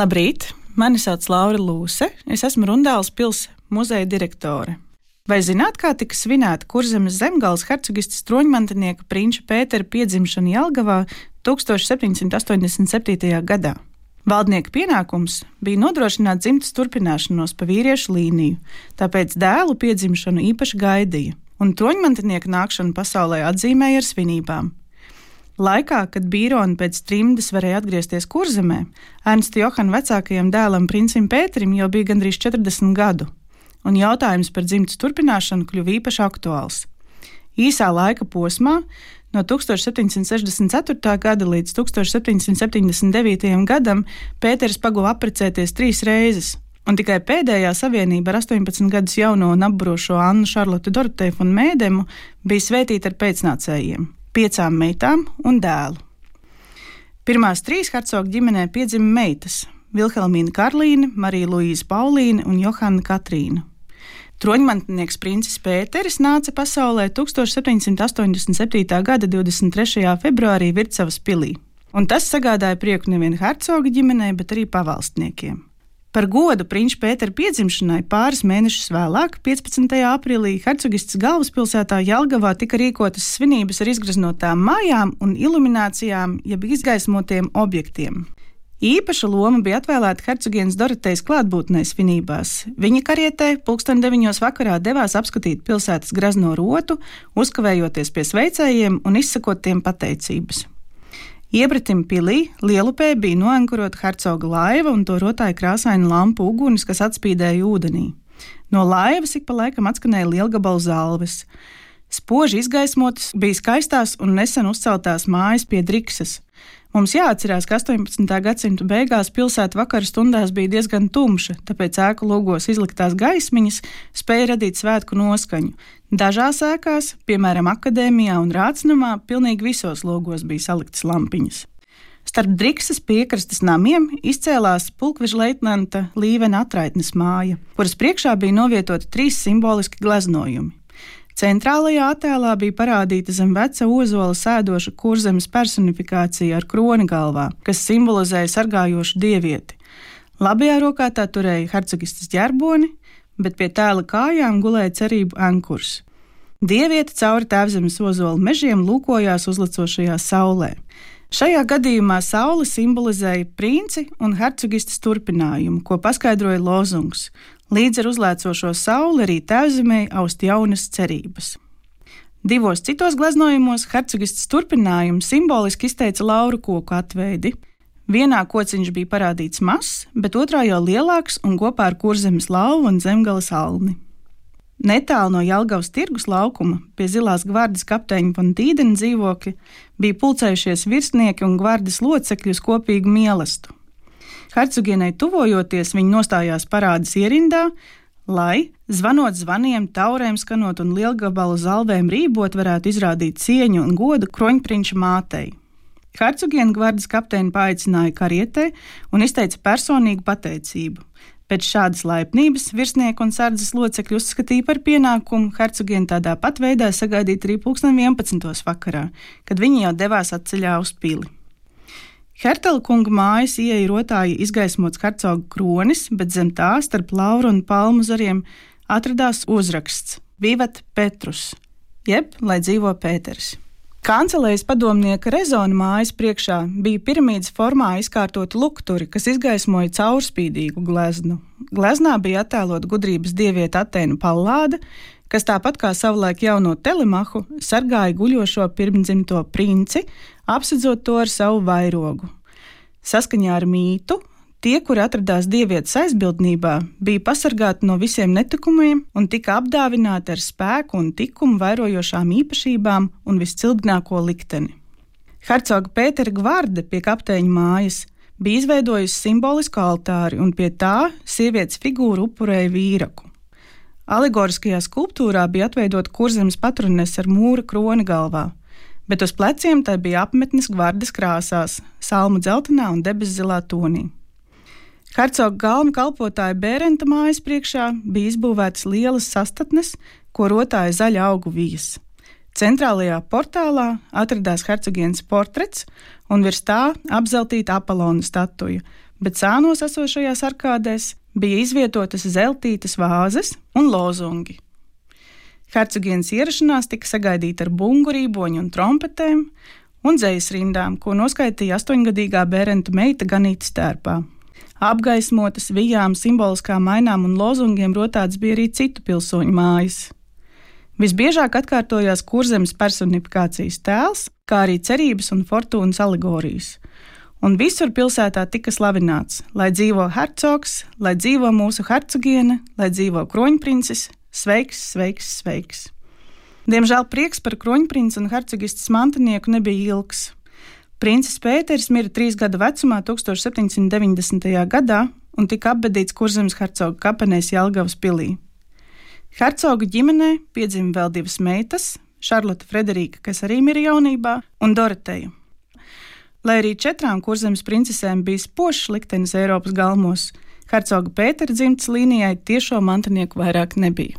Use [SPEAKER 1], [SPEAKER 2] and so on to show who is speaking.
[SPEAKER 1] Labrīt! Mani sauc Laura Lūse. Es esmu Rundāls pilsētas muzeja direktore. Vai zināt, kā tika svinēta Kurzemes zemgāles hercogistas troņmantinieka prinča Pētera piedzimšana Jelgavā 1787. gadā? Valdnieka pienākums bija nodrošināt dzimtas turpināšanos pa vīriešu līniju, tāpēc dēlu piedzimšanu īpaši gaidīja, un troņmantinieka nākšanu pasaulē atzīmēja ar svinībām. Laikā, kad Bīrona pēc trimdes varēja atgriezties kurzemē, Ernsta Johana vecākajam dēlam, princim Pēterim, jau bija gandrīz 40 gadu, un jautājums par dzimtas turpināšanu kļuva īpaši aktuāls. Īsā laika posmā, no 1764. gada līdz 1779. gadam, Pēters paguva apprecēties trīs reizes, un tikai pēdējā savienība ar 18 gadus jauno un apbrošo Annu Šarlotu Doroteju un Mēdemu bija svētīta ar pēcnācējiem piecām meitām un dēlu. Pirmās trīs hercogu ģimenē piedzima meitas - Vilhelmīna Karlīna, Marija Luīza Paulīna un Johana Katrīna. Troņmantnieks princis Pēteris nāca pasaulē 1787. gada 23. februārī Vircavas pilī, un tas sagādāja prieku nevien hercoga ģimenei, bet arī pavalstniekiem. Par godu prinča Pētera piedzimšanai pāris mēnešus vēlāk, 15. aprīlī, hercogists galvaspilsētā Jelgavā tika rīkotas svinības ar izgraznotām mājām un iluminācijām, jeb izgaismotiem objektiem. Īpaša loma bija atvēlēta hercogienes Dorotejas klātbūtnē svinībās. Viņa karietē pulksten deviņos vakarā devās apskatīt pilsētas grazno rotu, uzkavējoties pie sveicējiem un izsakot tiem pateicības. Iebratim pilī Lielupē bija noankurota hercoga laiva un to rotāja krāsaina lampu uguns, kas atspīdēja ūdenī. No laivas ik pa laikam atskanēja lielgabalu zāles. Spoži izgaismotas bija skaistās un nesen uzceltās mājas pie Driksas. Mums jāatcerās, ka 18. gadsimta beigās pilsēta vakara stundās bija diezgan tumša, tāpēc ēku logos izliktās gaismiņas spēja radīt svētku noskaņu. Dažās ēkās, piemēram, akadēmijā un rācinamā, pilnīgi visos logos bija saliktas lampiņas. Starp Driksas piekrastes namiem izcēlās pulkveža leitnanta Līvena atraitnes māja, kuras priekšā bija novietoti trīs simboliski gleznojumi. Centrālajā attēlā bija parādīta zem veca ozola sēdoša kurzemes personifikācija ar kroni galvā, kas simbolizēja sargājošu dievieti. Labajā rokā tā turēja hercogistas ģerboni, bet pie tēla kājām gulēja cerību ankurs. Dieviete cauri tēvzemes ozola mežiem lūkojās uzlicošajā saulē. Šajā gadījumā saule simbolizēja princi un hercogistas turpinājumu, ko paskaidroja lozungs Līdz ar uzlēcošo sauli arī tēvzemē aust jaunas cerības. Divos citos gleznojumos hercogists turpinājumu simboliski izteica lauru koku atveidi. Vienā kociņš bija parādīts mazs, bet otrā jau lielāks un kopā ar kurzemes lauvu un zemgales alni. Netālu no Jālgavas tirgus laukuma, pie zilās gvardas kapteiņa von Tīdena dzīvokļa, bija pulcējušies virsnieki un gvardas locekļi uz kopīgu mīlestību. Hercogienai tuvojoties, viņa nostājās parādas ierindā, lai, zvanot zvaniem, taurēm skanot un lielgabalu zalvēm rībot, varētu izrādīt cieņu un godu kroņprinča mātei. Hercogiena gvardas kapteini paaicināja karietē un izteica personīgu pateicību. Pēc šādas laipnības virsnieku un sardzes locekļu uzskatīja par pienākumu hercogienu tādā pat veidā sagaidīt arī 11. vakarā, kad viņi jau devās atceļā uz pili. Hertela kunga mājas ieeja rotāja izgaismots hercoga kronis, bet zem tā starp lauru un palmu zariem atradās uzraksts Vivat Petrus, jeb lai dzīvo Pēters. Kancelējas padomnieka rezona mājas priekšā bija piramīdas formā izkārtoti lukturi, kas izgaismoja caurspīdīgu gleznu. Gleznā bija attēlot gudrības dieviete Atēna Pallāda, kas tāpat kā savulaik jauno telemahu, sargāja guļošo pirmdzimto princi, apsedzot to ar savu vairogu. Saskaņā ar mītu, tie, kuri atradās dievietes aizbildnībā, bija pasargāti no visiem netikumiem un tika apdāvināti ar spēku un tikumu vairojošām īpašībām un viscilgnāko likteni. Hercoga Pētera Gvarde pie kapteiņa mājas bija izveidojusi simbolisku altāri, un pie tā sievietes figūru upurēja vīraku. Alegoriskajā skulptūrā bija atveidota kurzemes patrones ar mūra kroni galvā, bet uz pleciem tai bija apmetnis gvardes krāsās, salmu dzeltenā un debesu zilā tonī. Hercoga galma kalpotāja Bērenta mājas priekšā bija izbūvētas lielas sastatnes, ko rotāja zaļa augu vijas. Centrālajā portālā atradās hercogienes portrets, un virs tā apzeltīta Apollona statuja, bet sānos esošajās arkādēs bija izvietotas zeltītas vāzes un lozungi. Hercogienas ierašanās tika sagaidīta ar bungu rīboņu un trompetēm un dzējas rindām, ko noskaitīja astoņgadīgā bērenta meita Ganīta stērpā. Apgaismotas vijām, simboliskām mainām un lozungiem rotāts bija arī citu pilsoņu mājas. Visbiežāk atkārtojās kurzemes personifikācijas tēls, kā arī cerības un fortūnas alegorijas. Un visur pilsētā tika slavināts, lai dzīvo hercogs, lai dzīvo mūsu hercogiene, lai dzīvo kroņprinces, Sveiks, sveiks, sveiks! Diemžēl prieks par kroņprinča un hercogistas mantinieku nebija ilgs. Princis Pēters mira trīs gadu vecumā 1790. gadā un tika apbedīts Kurzemes hercoga kapenēs Jelgavas pilī. Hercoga ģimenē piedzima vēl divas meitas - Šarlote Frederika, kas arī mirra jaunībā, un Doroteja. Lai arī četrām kurzemes princesēm bija spožs liktenis Eiropas galmos, hercoga Pētera dzimtas līnijai tiešo mantinieku vairāk nebija.